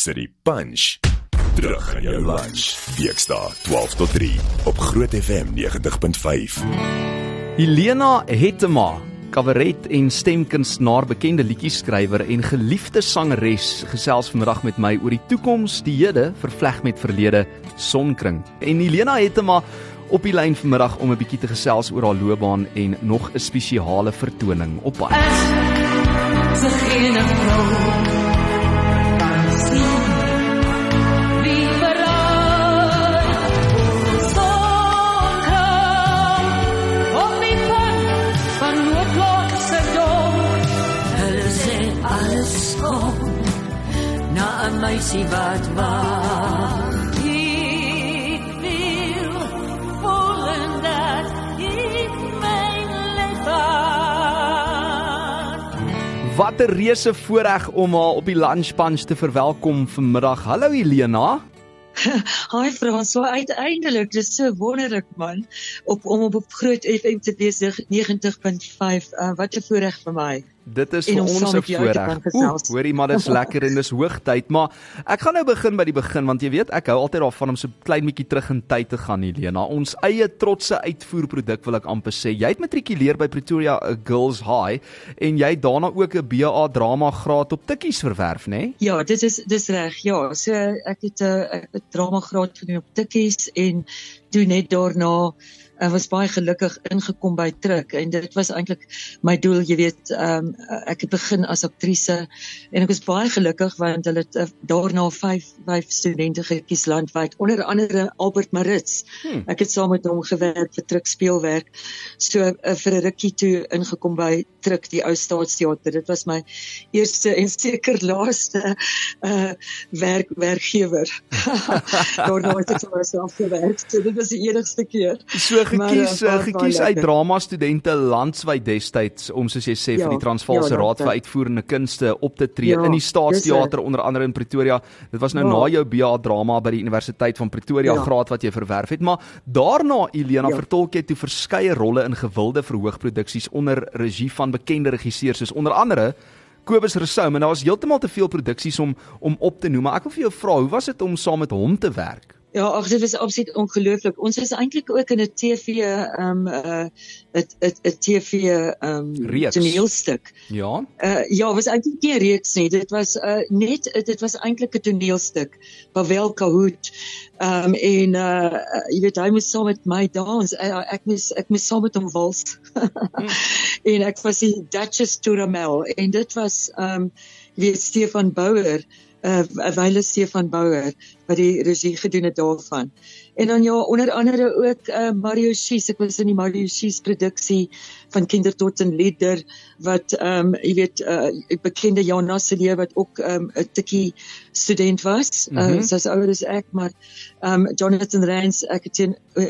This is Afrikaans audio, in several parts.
City Punch. Terug in jou lunch. Weekdae 12 tot 3 op Groot FM 90.5. Helena Hetema, kabaret en stemkunstenaar, bekende liedjieskrywer en geliefde sangeres, gesels vanmiddag met my oor die toekoms, die hede vervleg met verlede, Sonkring. En Helena Hetema op die lyn vanmiddag om 'n bietjie te gesels oor haar loopbaan en nog 'n spesiale vertoning op pad. Ze meisie wat wag. Ik wil voelen dat ik mijn leven Wat 'n reuse voorreg om haar op die lunch punch te verwelkom vanmiddag. Hallo Helena. Hi Frans, so uiteindelik, dis so wonderlik man op om op, op Groot FM te wees 90.5. Uh, wat 'n voorreg vir my. Dit is vir ons 'n voorreg. hoorie maar dis lekker en dis hoogtyd, maar ek gaan nou begin by die begin want jy weet ek hou altyd daarvan om so klein bietjie terug in tyd te gaan Helena. Ons eie trotse uitvoerproduk wil ek amper sê. Jy het matrikuleer by Pretoria uh, Girls High en jy het daarna ook 'n BA drama graad op Tikkies verwerf, nê? Nee? Ja, dit is dis reg. Ja, so ek het 'n uh, drama graad gedoen op Tikkies en toe net daarna Ek was baie gelukkig ingekom by Truk en dit was eintlik my doel, jy weet, ehm um, ek het begin as aktrise en ek was baie gelukkig want hulle het uh, daarna vyf vyf studente gekies landwyd, onder andere Albert Marits. Hmm. Ek het saam met hom gewerk vir Truk speelwerk. So uh, vir 'n rukkie toe ingekom by Truk die ou staatsteater. Dit was my eerste en seker laaste uh werk werkgewer. daarna het ek vir myself gewerk. So dit was die enigste keer. So Maar, gekies uh, uh, gekies uit drama studente landswyd destyds om soos jy sê Ja, vir die Transvaalse ja, Raad vir Uitvoerende Kunste op te tree Ja, in die Staatsteater onder andere in Pretoria. Dit was nou Ja. na jou BA drama by die Universiteit van Pretoria Ja. graad wat jy verwerf het, maar daarna Elena Ja. vertolk jy toe verskeie rolle in gewilde verhoogproduksies onder regie van bekende regisseurs soos onder andere Kobus Rousseau en daar was heeltemal te veel produksies om om op te noem. Maar ek wil vir jou vra, hoe was dit om saam met hom te werk? Ja, ag dit was absoluut ongelooflik. Ons is eintlik ook in 'n TV ehm um, uh 'n 'n 'n TV ehm um, toneelstuk. Ja. Uh ja, was eintlik nie 'n reeks nie. Dit was uh net dit was eintlik 'n toneelstuk. Pavel Kahoot. Ehm um, en uh jy weet hy moes saam met my dans. Uh, ek moes ek moes saam met hom wals. en ek was die Duchess Touramel en dit was ehm um, weet Stefan Bouwer uh Wyle Stefan Bouwer wat die regie gedoen het daarvan. En dan ja, onder andere ook uh Mario Schies. Ek was in die Mario Schies produksie van Kinder tot 'n Lieder wat ehm um, jy weet uh bekende Jana Celie wat ook ehm um, 'n tikkie student was. Uh Mhm. mm sy's ouer as ek, maar ehm um, Jonathan Rance ek het teen uh,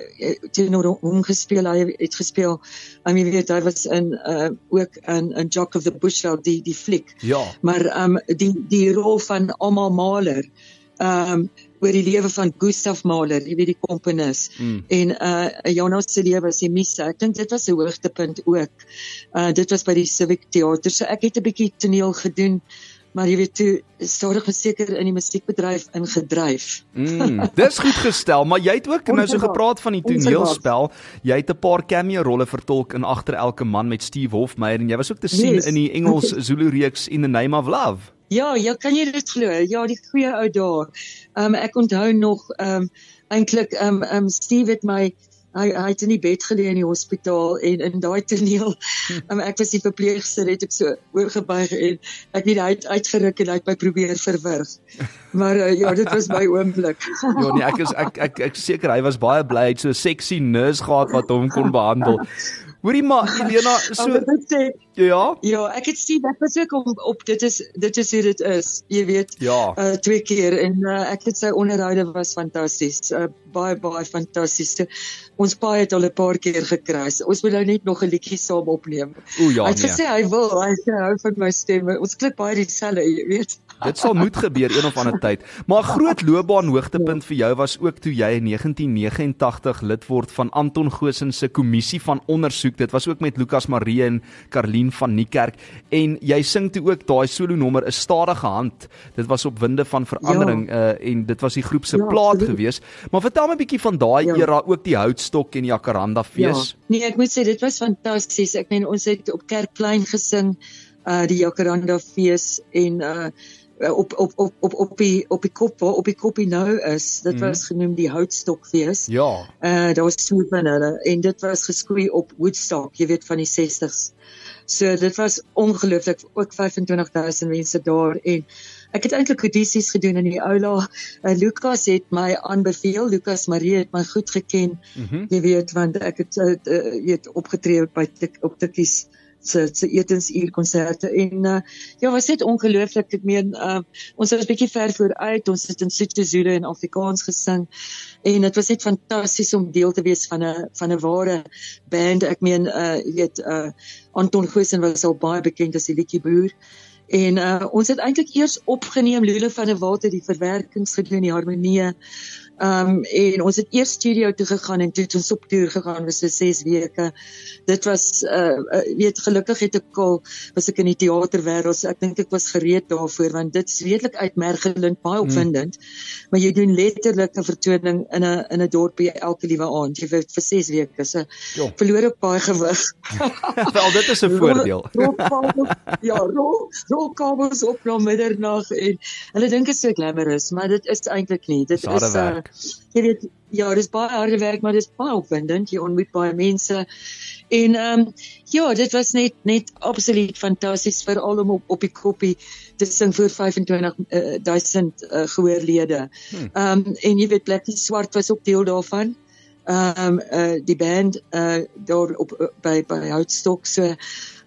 teenoor hom gespeel. Hy het gespeel. Um, jy weet hy was in uh ook in in Jock of the Bushveld die die fliek. Ja. Maar ehm um, die die rol van Alma Mahler ehm um, oor die lewe van Gustav Mahler, jy weet die komponis. Mm. En uh Jonas se lewe was die misse. Ek dink dit was 'n hoogtepunt ook. Uh dit was by die Civic Theater. So ek het 'n bietjie toneel gedoen, maar jy weet toe stadig en seker in die musiekbedryf ingedryf. Mm, dis goed gestel, maar jy het ook nou so gepraat van die toneelspel. Jy het 'n paar cameo rolle vertolk in Agter elke man met Steve Hofmeyer en jy was ook te sien Yes. in die Engels Zulu reeks In the Name of Love. Ja, ja, kan jy dit glo? Ja, die goeie ou dae. Ehm um, ek onthou nog ehm um, eintlik ehm um, um, Steve het my hy hy het in die bed gelê in die hospitaal en in daai toneel um, ek was die verpleegster het ek so oorgebuig en ek het uitgeruk en hy het my probeer verwrig. Maar uh, ja, dit was my oomblik. Ja nee, ek is ek ek ek is seker hy was baie bly hy het so 'n sexy nurse gehad wat hom kon behandel. Hoorie maar Elena, so dit sê ja. ja, ek het sien ek was ook op, op dit is dit is hoe dit is. Jy weet. Ja. uh twee keer en uh, ek het sy onderhoude was fantasties. Uh, baie baie fantasties. So, ons paai het al 'n paar keer gekruis. Ons moet nou net nog 'n liedjie saam opneem. O ja hy het nee. gesê hy wil, hy sê hy hou van my stem. Ons klink baie dieselfde, jy weet. Dit sal moet gebeur een of ander tyd. Maar 'n groot loopbaan hoogtepunt vir jou was ook toe jy in 1989 lid word van Anton Goosen se kommissie van ondersoek. Dit was ook met Lukas Marie en Karlien van Niekerk en jy sing toe ook daai solo nommer 'n stadige hand. Dit was op winde van verandering ja. uh, en dit was die groep se ja, plaat gewees. Maar vertel my 'n bietjie van daai ja. era, ook die houtstok en Jacaranda fees. Ja. Nee, ek moet sê dit was fantasties. Ek meen ons het op Kerkplein gesing uh die Jacaranda fees en uh op op op op op die op die kop waar op die kopie nou is dit mm. was genoem die houtstokfees ja uh daar was twee binne hulle en dit was geskoei op Woodstock jy weet van die 60s so dit was ongelooflik ook 25000 mense daar en ek het eintlik audisies gedoen in die aula uh, Lukas het my aanbeveel Lukas Marie het my goed geken. Mm -hmm. jy weet want ek het uh, uh, weet opgetree by op tikkies se se etensuur konserte en uh, ja was dit ongelooflik. Ek meen uh, ons was 'n bietjie ver vooruit. Ons het in Sotho en Afrikaans gesing. En dit was net fantasties om deel te wees van 'n van 'n ware band. Ek meen uh, jy weet uh, Anton Goosen was al baie bekend as die liedjie boer en uh, ons het eintlik eers opgeneem Lule van der Walt het die verwerkings gedoen die harmonie Ehm um, en ons het eers studio toe gegaan en toe het ons op toer gegaan vir so 6 weke. Dit was uh weet gelukkig het ek al was ek in die teaterwêreld. So ek dink ek was gereed daarvoor want dit is redelik uitmergelend, baie hmm. opwindend. Hmm. Maar jy doen letterlik 'n vertoning in 'n in 'n dorpie elke liewe aand. Jy vir vir 6 weke. So jo. verloor ek baie gewig. Wel dit is 'n voordeel. ja, rol rol kabels op na middernag en hulle dink dit is so glamorous, maar dit is eintlik nie. Dit Sade is 'n uh, jy weet ja, dis baie harde werk, maar dis baie opwindend. Jy ontmoet baie mense. En ehm um, ja, dit was net net absoluut fantasties vir al om op op die koppie te sing vir 25000 uh, uh, gehoorlede. Hmm. Ehm um, en jy weet Blackie Swart was ook deel daarvan. Ehm um, uh, die band uh, daar op uh, by by Houtstok so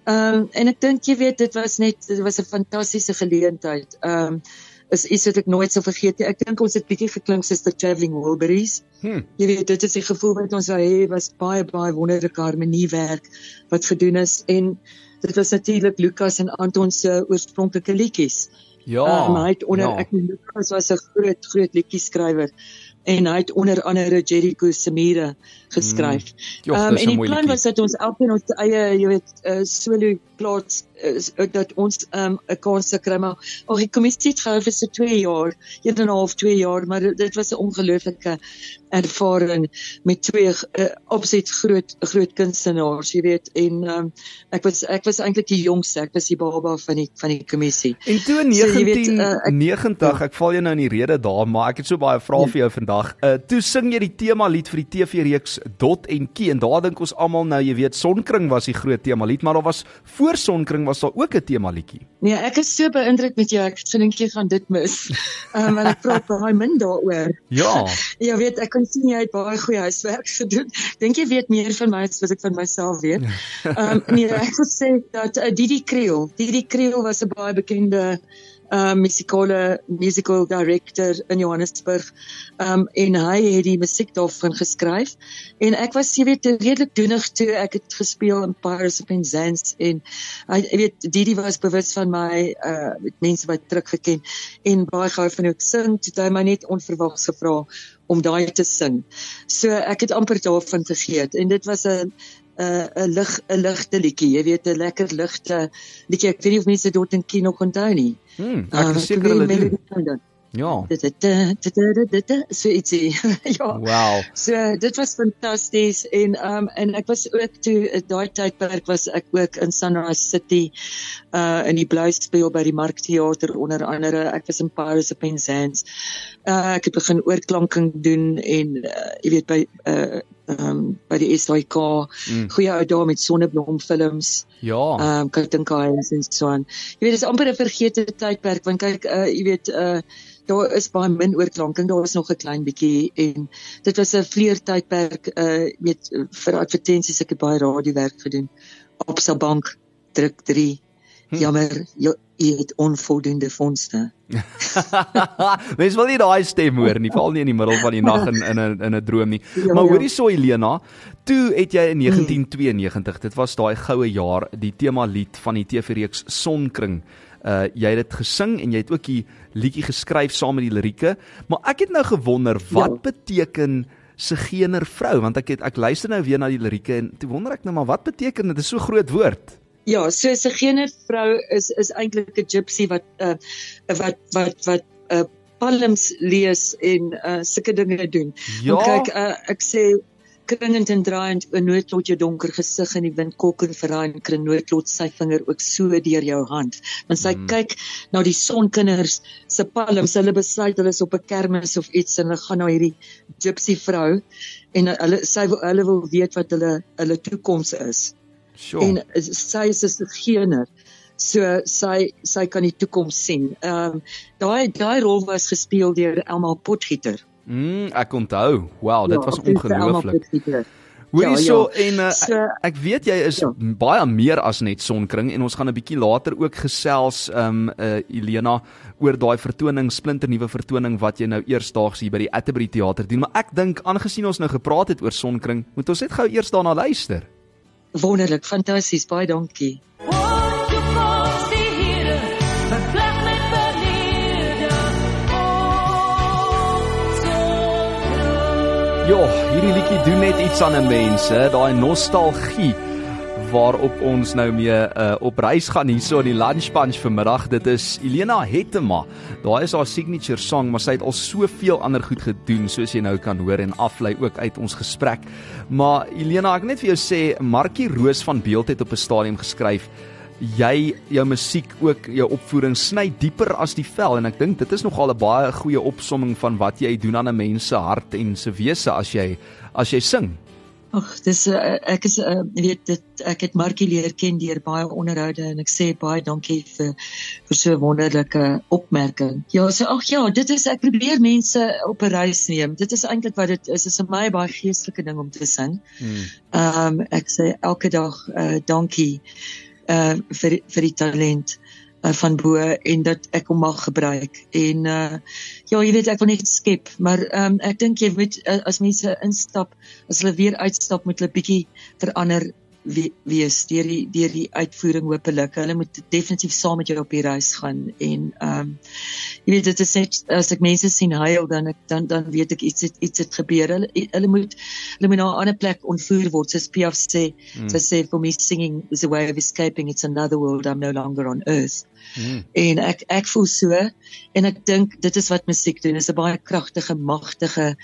Ehm um, en ek dink jy weet dit was net dit was 'n fantastiese geleentheid. Ehm um, is iets wat ek nooit sal vergeet nie. Ek dink ons het bietjie geklink soos the travelling Wilburys. Hmm. Jy weet dit is die gevoel wat ons hê was baie baie wonderlike harmoniewerk wat gedoen is en dit was natuurlik Lukas en Anton se oorspronklike liedjies. Ja. Um, hy het onder ja. ek Lukas was 'n groot groot liedjie skrywer en hy het onder andere Jericho se mure geskryf. Hmm. Ehm um, en die plan was dat ons elkeen ons eie jy weet uh, solo plaas dat ons ehm um, 'n kans sou kry maar oh, die kommissie het gehou vir so 2 jaar, 1 en 'n half 2 jaar, maar dit was 'n ongelooflike ervaring met twee uh, opset groot groot kunstenaars, jy weet en um, ek was ek was eintlik die jongste, ek was die baba van die van die kommissie. En toe in 1990, so, uh, ek, ek val jou nou in die rede daar, maar ek het so baie vrae ja. vir jou vandag. Uh toe sing jy die tema lied vir die TV reeks Dot en Kie en daar dink ons almal nou, jy weet, Sonkring was die groot tema lied, maar daar was voor Sonkring was daar ook 'n tema liedjie. Nee, ek is so beïndruk met jou. Ek dink jy gaan dit mis. Ehm um, en ek praat baie min daaroor. Ja. ja, weet ek kan sien jy het baie goeie huiswerk gedoen. Dink jy weet meer van my as wat ek van myself weet. Ehm um, nee, ek wil sê dat uh, Didi Kriel, Didi Kriel was 'n baie bekende um musikale musical director in Johannesburg. Um en hy het die musiek daarvan geskryf en ek was jy weet redelik doenig toe ek het gespeel in Paris op in Zans en hy weet Didi was bewus van my uh met mense wat terug geken en baie gou van ek sing toe hy my net onverwags gevra om daai te sing. So ek het amper daarvan vergeet en dit was 'n 'n uh, 'n lig 'n ligte liedjie, jy weet 'n lekker ligte liedjie. Ek weet nie of mense dit in kino kon onthou nie. Hmm, ek is seker hulle doen. Ja. So ietsie. ja. Wow. So dit was fantasties en um en ek was ook toe eh, daai tydperk was ek ook in Sunrise City uh in die Blue Speel by die Markteater onder andere. Ek was in Paris op Penzance. Uh ek het begin oorklanking doen en uh, jy weet by uh um by die SAK mm. goeie ou dae met sonneblom films. Ja. Um kyk dink hy en so aan. Jy weet dis amper 'n vergete tydperk want kyk uh jy weet uh daar is baie min oorklanking, daar was nog 'n klein bietjie en dit was 'n vleertydperk uh met vir advertensies ek het baie radiowerk gedoen op Sabank druk 3 hm. Jammer jy, jy het onvoldoende fondse Mens wil nie daai stem hoor nie, veral nie in die middel van die nag in in 'n in 'n droom nie. Ja, maar hoorie ja. so Elena, toe het jy in 1992, dit was daai goue jaar, die tema lied van die TV reeks Sonkring Uh jy het dit gesing en jy het ook die liedjie geskryf saam met die lirieke, maar ek het nou gewonder wat ja. beteken Sigener vrou want ek het ek luister nou weer na die lirieke en toe wonder ek nou maar wat beteken dit is so groot woord. Ja, so Sigener vrou is is eintlik 'n gypsy wat uh wat wat wat uh palms lees en uh sulke dinge doen. Ja. Want kyk, uh, ek sê kringend en draaiend 'n noodlot jou donker gesig in die wind kolk en verraai en kring noodlot sy vinger ook so deur jou hand. Want sy hmm. kyk na die sonkinders se palms, hulle besluit hulle is op 'n kermis of iets en hulle gaan na hierdie gypsy vrou en hulle sy hulle wil weet wat hulle hulle toekoms is. Sure. En sy is 'n gener so sy sy kan die toekoms sien. Ehm um, daai daai rol was gespeel deur Elma Potgieter. Mm, ek onthou. Wow, dit ja, was ongelooflik. Hoorie Ja, so ja. en uh, So, ek weet jy is ja. baie meer as net sonkring en ons gaan 'n bietjie later ook gesels um uh, Elena oor daai vertoning splinternuwe vertoning wat jy nou eersdaags hier by die Atterbury teater doen maar ek dink aangesien ons nou gepraat het oor sonkring moet ons net gou eers daarna luister. Wonderlik, fantasties, baie dankie. Ja, hierdie liedjie doen net iets aan 'n mens, hè, daai nostalgie waarop ons nou mee uh, op reis gaan hierso in die lunch punch vanmiddag. Dit is Elena Hetema. Daai is haar signature song, maar sy het al soveel ander goed gedoen soos jy nou kan hoor en aflei ook uit ons gesprek. Maar Elena, ek net vir jou sê, Markie Roos van Beeld het op 'n stadium geskryf jy jou musiek ook jou opvoering sny dieper as die vel en ek dink dit is nogal 'n baie goeie opsomming van wat jy doen aan 'n mens se hart en se wese as jy as jy sing. Ag, dis uh, ek is uh, weet dit ek het Markie leer ken deur baie onderhoude en ek sê baie dankie vir vir so 'n wonderlike opmerking. Ja, so ag ja, dit is ek probeer mense op 'n reis neem. Dit is eintlik wat dit is. Dit is 'n baie baie geestelike ding om te sing. Hmm. Ehm um, ek sê elke dag uh, dankie uh vir vir die talent uh, van bo en dat ek hom mag gebruik. En uh ja, jy weet ek wil net skep, maar ehm um, ek dink jy moet uh, as mense instap, as hulle weer uitstap met hulle bietjie verander wees deur die deur die uitvoering hopelik. Hulle moet definitief saam met jou op die reis gaan en ehm um, jy weet dit is net as ek mense sien huil dan ek dan dan weet ek iets het, iets het gebeur. Hulle hulle moet hulle moet na 'n ander plek ontvoer word. Soos Piaf sê, Mm. sy sê for me singing is a way of escaping. It's another world. I'm no longer on earth. Hmm. En ek ek voel so en ek dink dit is wat musiek doen. Dit is 'n baie kragtige, magtige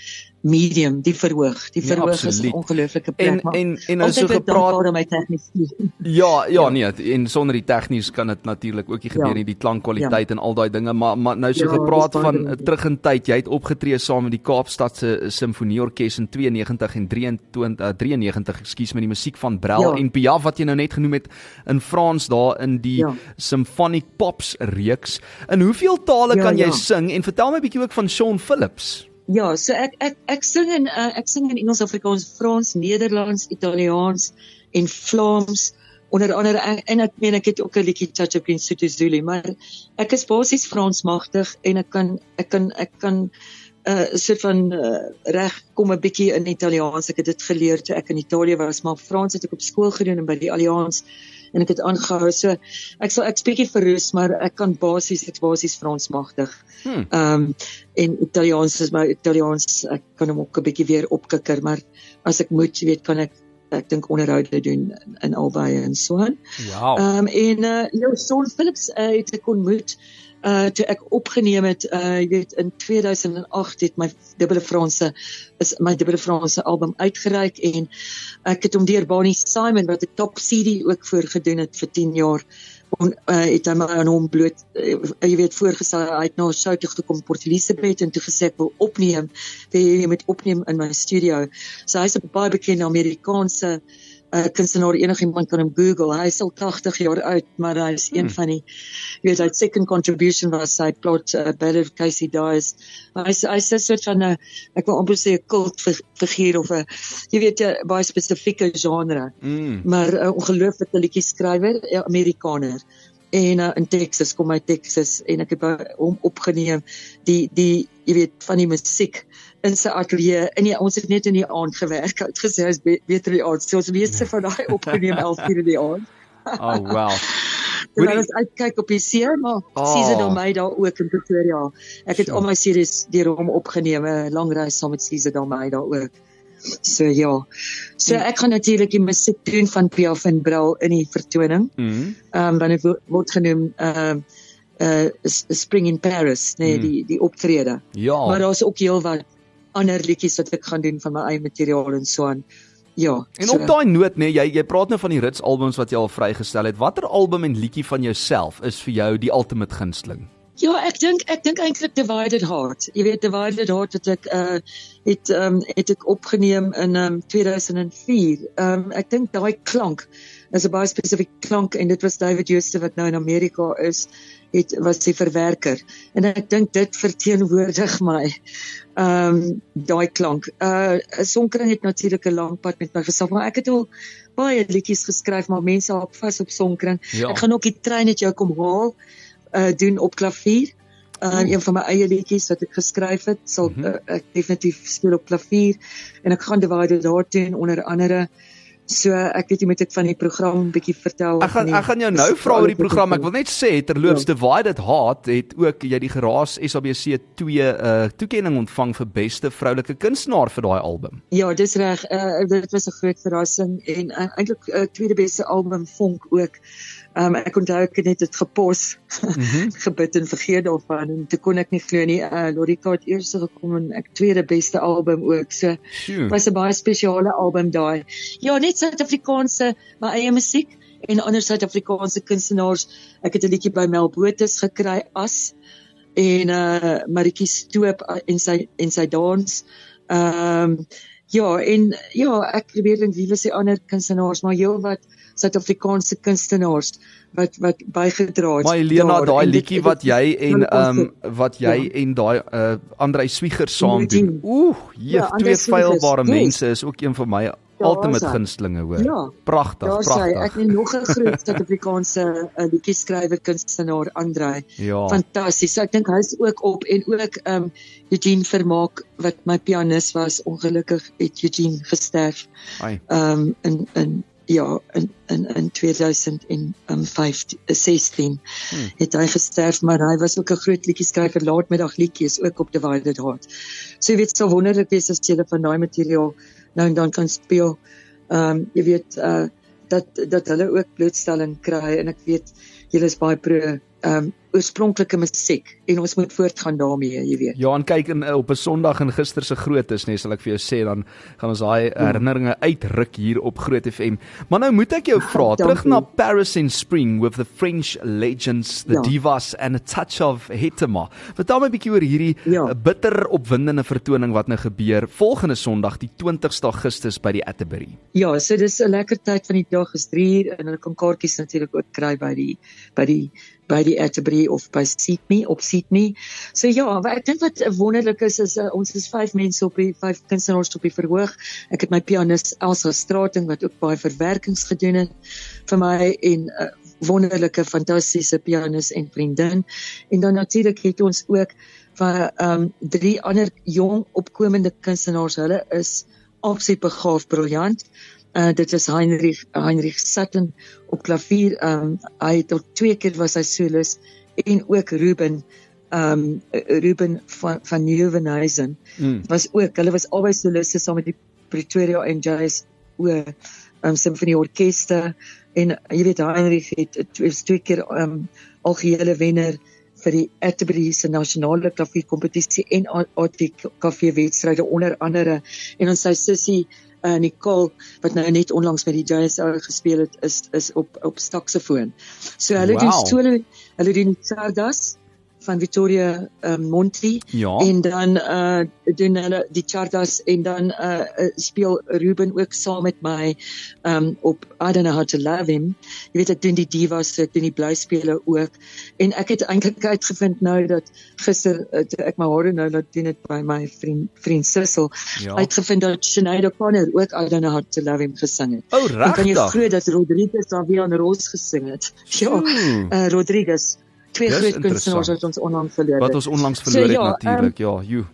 medium, die verhoog. Die Ja, verhoog is absoluut. 'n ongelooflike plek. En maar en en nou so gepraat om my tegnisie. Ja, ja nee, en sonder die tegnies kan dit natuurlik ook nie gebeur Ja. nie, die klankkwaliteit ja. en al daai dinge, maar maar nou so Ja, gepraat van dinge. uh, terug in tyd, jy het opgetree saam met die Kaapstadse Simfonieorkes in 92 en 23 uh, 93, ekskuus met die musiek van Brel Ja. en Piaf wat jy nou net genoem het in Frans daar in die Ja. Symphonic Pops reeks. In hoeveel tale Ja, kan jy ja. sing en vertel my 'n bietjie ook van Sean Phillips. Ja, so ek ek ek sing in uh, ek sing in Engels, Afrikaans, Frans, Nederlands, Italiaans en Vlaams onder andere en, en ek meen ek het ook 'n liedjie touch up in Sotho Zulu, maar ek is basies Frans magtig en ek kan ek kan ek kan 'n uh, soort van uh, reg kom 'n bietjie in Italiaans. Ek het dit geleer toe ek in Italië was, maar Frans het ek op skool gedoen en by die Allianz en ek het aangehou. So ek sal ek spreek verroes, maar ek kan basies ek is basies Frans magtig. Hmm. Ehm um, en Italiaans is my Italiaans ek kan hom ook 'n bietjie weer opkikker, maar as ek moet, jy weet, kan ek ek dink onderhoude doen in, in albei en so aan. Wow. Ehm um, en uh ja, Sean Phillips uh, het ek ontmoet uh toe ek opgeneem het uh jy weet in 2008 het my dubbele Franse is my dubbele Franse album uitgereik en ek het hom deur Bonnie Simon wat 'n top CD ook voorgedoen het vir 10 jaar en uh, het hy my aan hom bloot uh, jy weet voorgestel. Hy het na 'n show toe gekom Port Elizabeth en toe gesê ek wil opneem wil jy met opneem in my studio? So hy's 'n baie bekende Amerikaanse uh, kunstenaar enigiemand kan hom Google. Hy is al 80 jaar oud, maar hy is een Hmm. van die weet hy second contribution was sy plot uh, Ballad of Casey Dies. Maar hy is hy is 'n soort van 'n ek wil amper sê 'n cult fi- figuur of 'n jy weet 'n baie spesifieke genre, Mm. maar 'n uh, ongelooflike liedjie skrywer, 'n Amerikaner. En uh, in Texas kom hy Texas en ek het hom opgeneem die die jy weet van die musiek in sy ateljee en ja, ons het net in die aand gewerk. Hy het gesê hy's be beter in die aand. So ons het meeste van daai opgeneem 11 uur in die aand. Oh wow. Terwyl ons uitkyk op die see, maar oh. Caesar Dalmeida ook in Pretoria. Ek het Sure. al my series deur hom opgeneem, 'n lang reis saam met Caesar Dalmeida ook. So ja. So Hmm. ek gaan natuurlik die musiek doen van Piaf en Brel in die vertoning. Mm. Ehm um, wanneer wo- word genoem ehm uh, uh Spring in Paris, nee, mm. die die optrede. Ja. Maar daar's ook heelwat ander liedjies wat ek gaan doen van my eie materiaal en so aan. Ja. En op daai noot nê, jy jy praat nou van die rits albums wat jy al vrygestel het. Watter album en liedjie van jouself is vir jou die ultimate gunsteling? Ja, ek dink ek dink eintlik Divided Heart. Jy weet Divided Heart het ek uh het um, het ek opgeneem in um, 2004. Ehm um, ek dink daai klank is 'n baie spesifieke klank en dit was David Jooste wat nou in Amerika is, het was die verwerker. En ek dink dit verteenwoordig my. Ehm um, daai klank. Uh Sonkring het natuurlik 'n lang pad met my gestap, maar ek het al baie liedjies geskryf, maar mense hou vas op Sonkring. Ja. Ek gaan ook die trein net jou kom haal uh doen op klavier. Uh, Oh. een van my eie liedjies wat ek geskryf het, sal Mhm. uh, ek definitief speel op klavier en ek gaan Divide daar doen onder andere. So ek weet jy moet ek van die program bietjie vertel. Ek gaan ek gaan jou nou vra oor die program. Ek wil net sê terloops Ja. Divided Heart het ook jy die geraas SABC 2 uh toekenning ontvang vir beste vroulike kunstenaar vir daai album. Ja, dis reg. Uh, dit was 'n groot verrassing en uh, eintlik uh, tweede beste album Vonk ook. Um, ek onthou ek het net dit gepos, Mhm. gebid en vergeet daarvan en toe kon ek nie glo nie. Uh, Lorika het eers gekom en ek tweede beste album ook. So Sjoe. was 'n baie spesiale album daai. Ja, net Suid-Afrikaanse my eie musiek en ander Suid-Afrikaanse kunstenaars. Ek het 'n liedjie by Mel Botes gekry as en uh Maritjie Stoop en sy en sy dans. Ehm um, ja, en ja, ek probeer dink wie was die ander kunstenaars, maar heelwat Suid-Afrikaanse kunstenaars wat wat bygedra het. Maar Helena, daar. daai liedjie wat jy en ehm um, wat jy Ja. en daai uh Andrei Swieger saam doen. Eugene. Oeh, Ja, jeef, twee feilbare mense is ook een van my ultimate hy. gunstelinge hoor. Ja. Pragtig, Daar sê ek pragtig. het nog 'n groot Suid-Afrikaanse uh, liedjie skrywer kunstenaar Andrei. Ja. Fantasties. So ek dink hy's ook op en ook ehm um, Eugene Vermaak wat my pianis was. Ongelukkig het Eugene gesterf. Ehm um, in in ja, in in in 2015 16 Hmm. het hy gesterf, maar hy was ook 'n groot liedjie skrywer, laatmiddag liedjies ook op Divided Heart. So jy weet so wonderlik wees as jy van daai materiaal nou en dan kan speel. Ehm um, jy weet uh dat dat hulle ook blootstelling kry en ek weet julle is baie pro ehm um, oorspronklike musiek en ons moet voortgaan daarmee, jy weet. Ja, en kyk in op 'n Sondag en gister se groot is, nee, sal ek vir jou sê dan gaan ons daai herinneringe uitruk hier op Groot FM. Maar nou moet ek jou vra, Dankie. terug na Paris in Spring with the French legends, the Ja. divas and a touch of Hetema. Vertel my 'n bietjie oor hierdie Ja. ja. bitter opwindende vertoning wat nou gebeur volgende Sondag, die 20ste Augustus by die Atterbury. Ja, so dis 'n lekker tyd van die dag is 3 uur en hulle kan kaartjies natuurlik ook kry by die by die by die Atterbury of by Seatme op Seatme. So ja, ek dink wat wonderlik is is uh, ons is vyf mense op die vyf kunstenaars op die verhoog. Ek het my pianis Elsa Strating wat ook baie verwerkings gedoen het vir my en uh, wonderlike fantastiese pianis en vriendin. En dan natuurlik het ons ook van ehm um, drie ander jong opkomende kunstenaars. Hulle is absoluut begaafd, briljant. Uh dit is Heinrich Heinrich Sutton op klavier. Ehm um, hy het al twee keer was hy solis en ook Ruben ehm um, Ruben van van Nieuwenhuizen Mm. was ook. Hulle was albei soliste saam met die Pretoria en Jazz o ehm um, simfonieorkeste en jy weet Heinrich het was twee keer ehm um, algehele wenner vir die Atterbury se nasionale klavierkompetisie en ATKV wedstryde onder andere en ons sy sussie uh, Nicole wat nou net onlangs by die JSO gespeel het is is op op saksofoon. So hulle wow. doen solo, hulle doen Sardas van Victoria uh, Monti Ja. en dan uh doen hulle die chardas en dan uh, speel Ruben ook saam met my um op I don't know how to love him. Jy weet ek doen die divas, ek doen die blyspele ook. En ek het eintlik uitgevind nou dat gister uh, ek my hare nou laat doen het by my vriend vriend Sissel, Ja. uitgevind dat Sinead O'Connor ook I don't know how to love him gesing het. O, En kan jy glo dat Rodriguez daar weer aan Roos gesing het? Ja, Hmm. uh, Rodriguez, twee Dis groot kunstenaars wat ons onlangs verloor het. Wat ons onlangs So, verloor het ja, natuurlik. Ja, joe.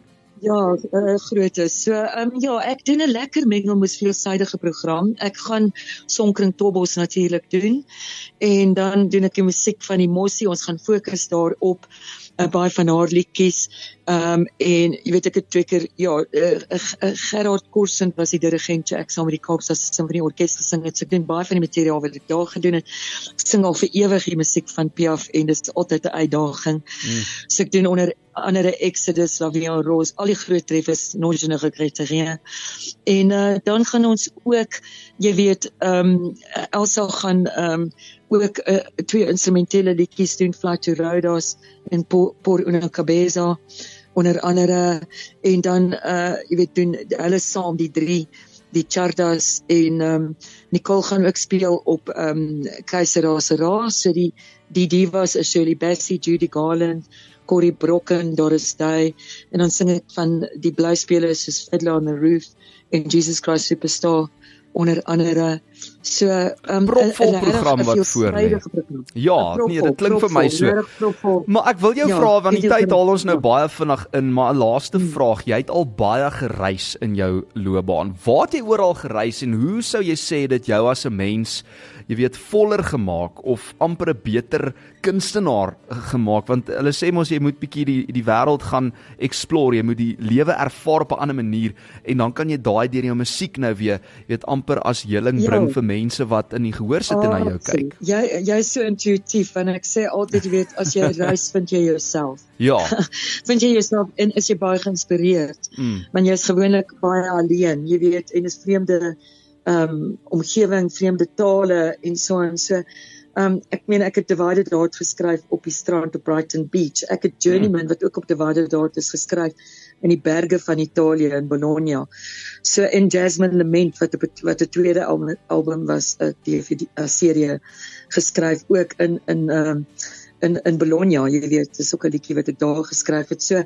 Ja, uh, groot is. So ehm um, ja, ek doen 'n lekker mengelmoes veelsidige program. Ek gaan Sonkring Tobbos natuurlik doen en dan doen ek die musiek van die Mossie. Ons gaan fokus daarop uh, baie van haar liedjies. Ehm um, en jy weet ek het twee keer ja, uh, uh, Gerard Korsent was die dirigent ek saam met die Kaapse Simfonie Orkees gesing het. So ek doen baie van die materiaal wat ek daar gedoen het. Ek sing al vir ewig die musiek van Piaf en dit is altyd 'n uitdaging. Mm. So ek doen onder andere Exodus, La Vie en Rose, al die groot treffers, Nos je ne regrette rien. En uh, dan gaan ons ook, jy weet, ehm um, Elsa gaan ehm um, ook uh, twee instrumentele liedjies doen, Rhodes en Por, Por una Cabeza onder andere. En dan uh jy weet doen hulle saam die drie die Chardas en ehm um, Nicole gaan ook speel op ehm um, Keiser se raas. So die die divas is Shirley Bassey, Judy Garland, Corey Brocken, Doris Day. En dan sing ek van die blyspelers soos Fiddler on the Roof en Jesus Christ Superstar onder andere so 'n um, propvol program wat voor lê. Ja, nee, dit klink vir my so. Maar ek wil jou ja, vra want die tyd haal ons nou baie vinnig in, maar 'n laaste hmm. vraag. Jy het al baie gereis in jou loopbaan. Waar het jy oral gereis en hoe sou jy sê dit jou as 'n mens jy weet voller gemaak of amper 'n beter kunstenaar gemaak want hulle sê mos jy moet bietjie die die wêreld gaan explore jy moet die lewe ervaar op 'n ander manier en dan kan jy daai deur jou musiek nou weer jy weet amper as heling bring ja. vir mense wat in die gehoor sit en na jou kyk jy jy is so intuïtief en ek sê altyd jy weet as jy reis vind jy jouself ja vind jy jouself en is jy baie geïnspireerd mm. want jy is gewoonlik baie alleen jy weet en is vreemde um omgewing, vreemde tale en so en so. Um ek meen ek het Divided Heart geskryf op die strand op Brighton Beach. Ek het Journeyman wat ook op Divided Heart is geskryf in die berge van Italië in Bologna. So in Jasmine Lament wat op wat 'n tweede album, album was 'n DVD 'n serie geskryf ook in in um in in Bologna. Jy weet, dis ook 'n liedjie wat ek daar geskryf het. So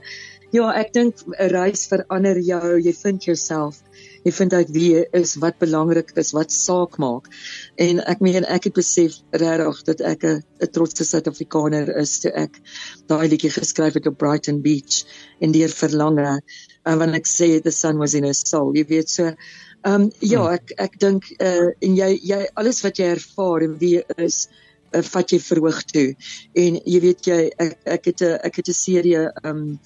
ja, ek dink 'n reis verander jou. Jy vind jouself jy vind uit wie jy is, wat belangrik is, wat saak maak. En ek meen ek het besef regtig dat ek 'n trotse Suid-Afrikaner is toe ek daai liedjie geskryf het op Brighton Beach in die verlange en wanneer ek sê the sun was in her soul, jy weet so Ehm um, ja, hmm. ek ek dink uh en jy jy alles wat jy ervaar en wie jy is, uh, vat jy verhoog toe. En jy weet jy ek ek het 'n ek het 'n serie ehm um,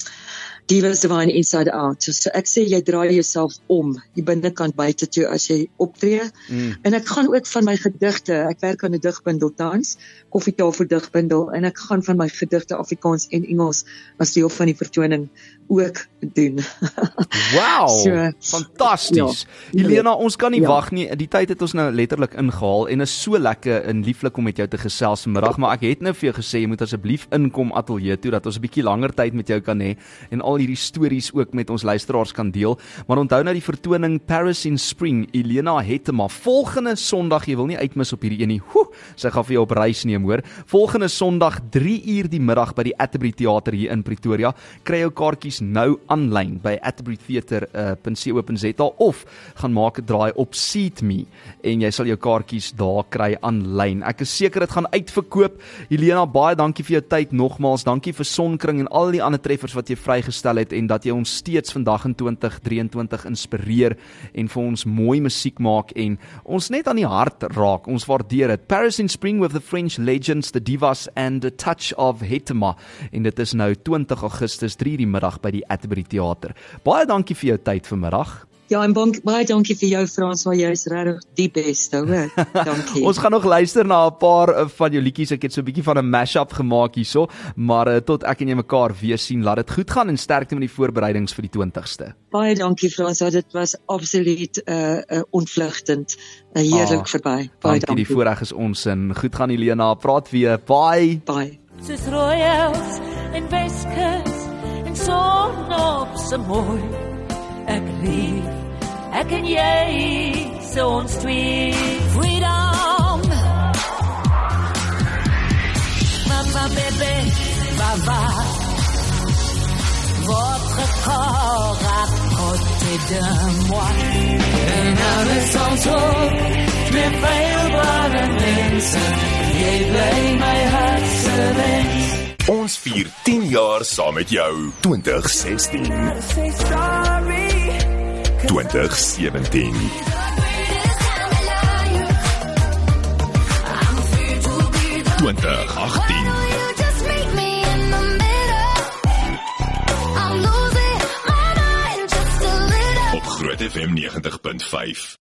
Divine Inside Out. So, so ek sê jy draai jouself om, die binnekant buite toe as jy optree. Mm. En ek gaan ook van my gedigte, ek werk aan 'n digbundel tans, koffietafel digbundel en ek gaan van my gedigte Afrikaans en Engels as deel van die vertoning ook doen. wow! So, Fantasties. Ja, Helena, ons kan nie ja. wag nie. Die tyd het ons nou letterlik ingehaal en is so lekker en lieflik om met jou te gesels vanmiddag, maar ek het nou vir jou gesê jy moet asseblief inkom ateljee toe dat ons 'n bietjie langer tyd met jou kan hê en al hierdie stories ook met ons luisteraars kan deel. Maar onthou nou die vertoning Paris in Spring, Helena Hetema volgende Sondag, jy wil nie uitmis op hierdie een nie. Ho, sy gaan vir jou op reis neem, hoor. Volgende Sondag 3 uur die middag by die Atterbury Theater hier in Pretoria. Kry jou kaartjies kaartjies nou aanlyn by atterburytheater.co.za uh, of gaan maak 'n draai op SeatMe en jy sal jou kaartjies daar kry aanlyn. Ek is seker dit gaan uitverkoop. Helena, baie dankie vir jou tyd nogmaals. Dankie vir Sonkring en al die ander treffers wat jy vrygestel het en dat jy ons steeds vandag in 2023 inspireer en vir ons mooi musiek maak en ons net aan die hart raak. Ons waardeer dit. Paris in Spring with the French legends, the divas and a touch of Hetema en dit is nou 20 Augustus 3 die middag by die Atterbury Theater. Baie dankie vir jou tyd vanmiddag. Ja, en bonk, baie dankie vir jou Frans, waar jy is regtig die beste, hoor. Dankie. Ons gaan nog luister na 'n paar eh, van jou liedjies. Ek het so 'n bietjie van 'n mash-up gemaak hierso, maar uh, tot ek en jy mekaar weer sien, laat dit goed gaan en sterkte met die voorbereidings vir die 20ste. Baie dankie Frans, dit was absoluut 'n uh, uh, ontvlugtend, uh, heerlik ah, verby. Baie dankie. Dankie, die voorreg is ons en goed gaan Helena, praat weer. Bye. Bye. Soos royals en Weskus son op se mooi. Ek lief ek en jy so ons twee. Freedom. Mama bébé baba votre corps à côté de moi en alles alsof je veel waren mensen. Je bleef mijn hart wens Ons vier 10 jaar saam met jou. 2016. 2017. 2018. Op Groot FM 90.5.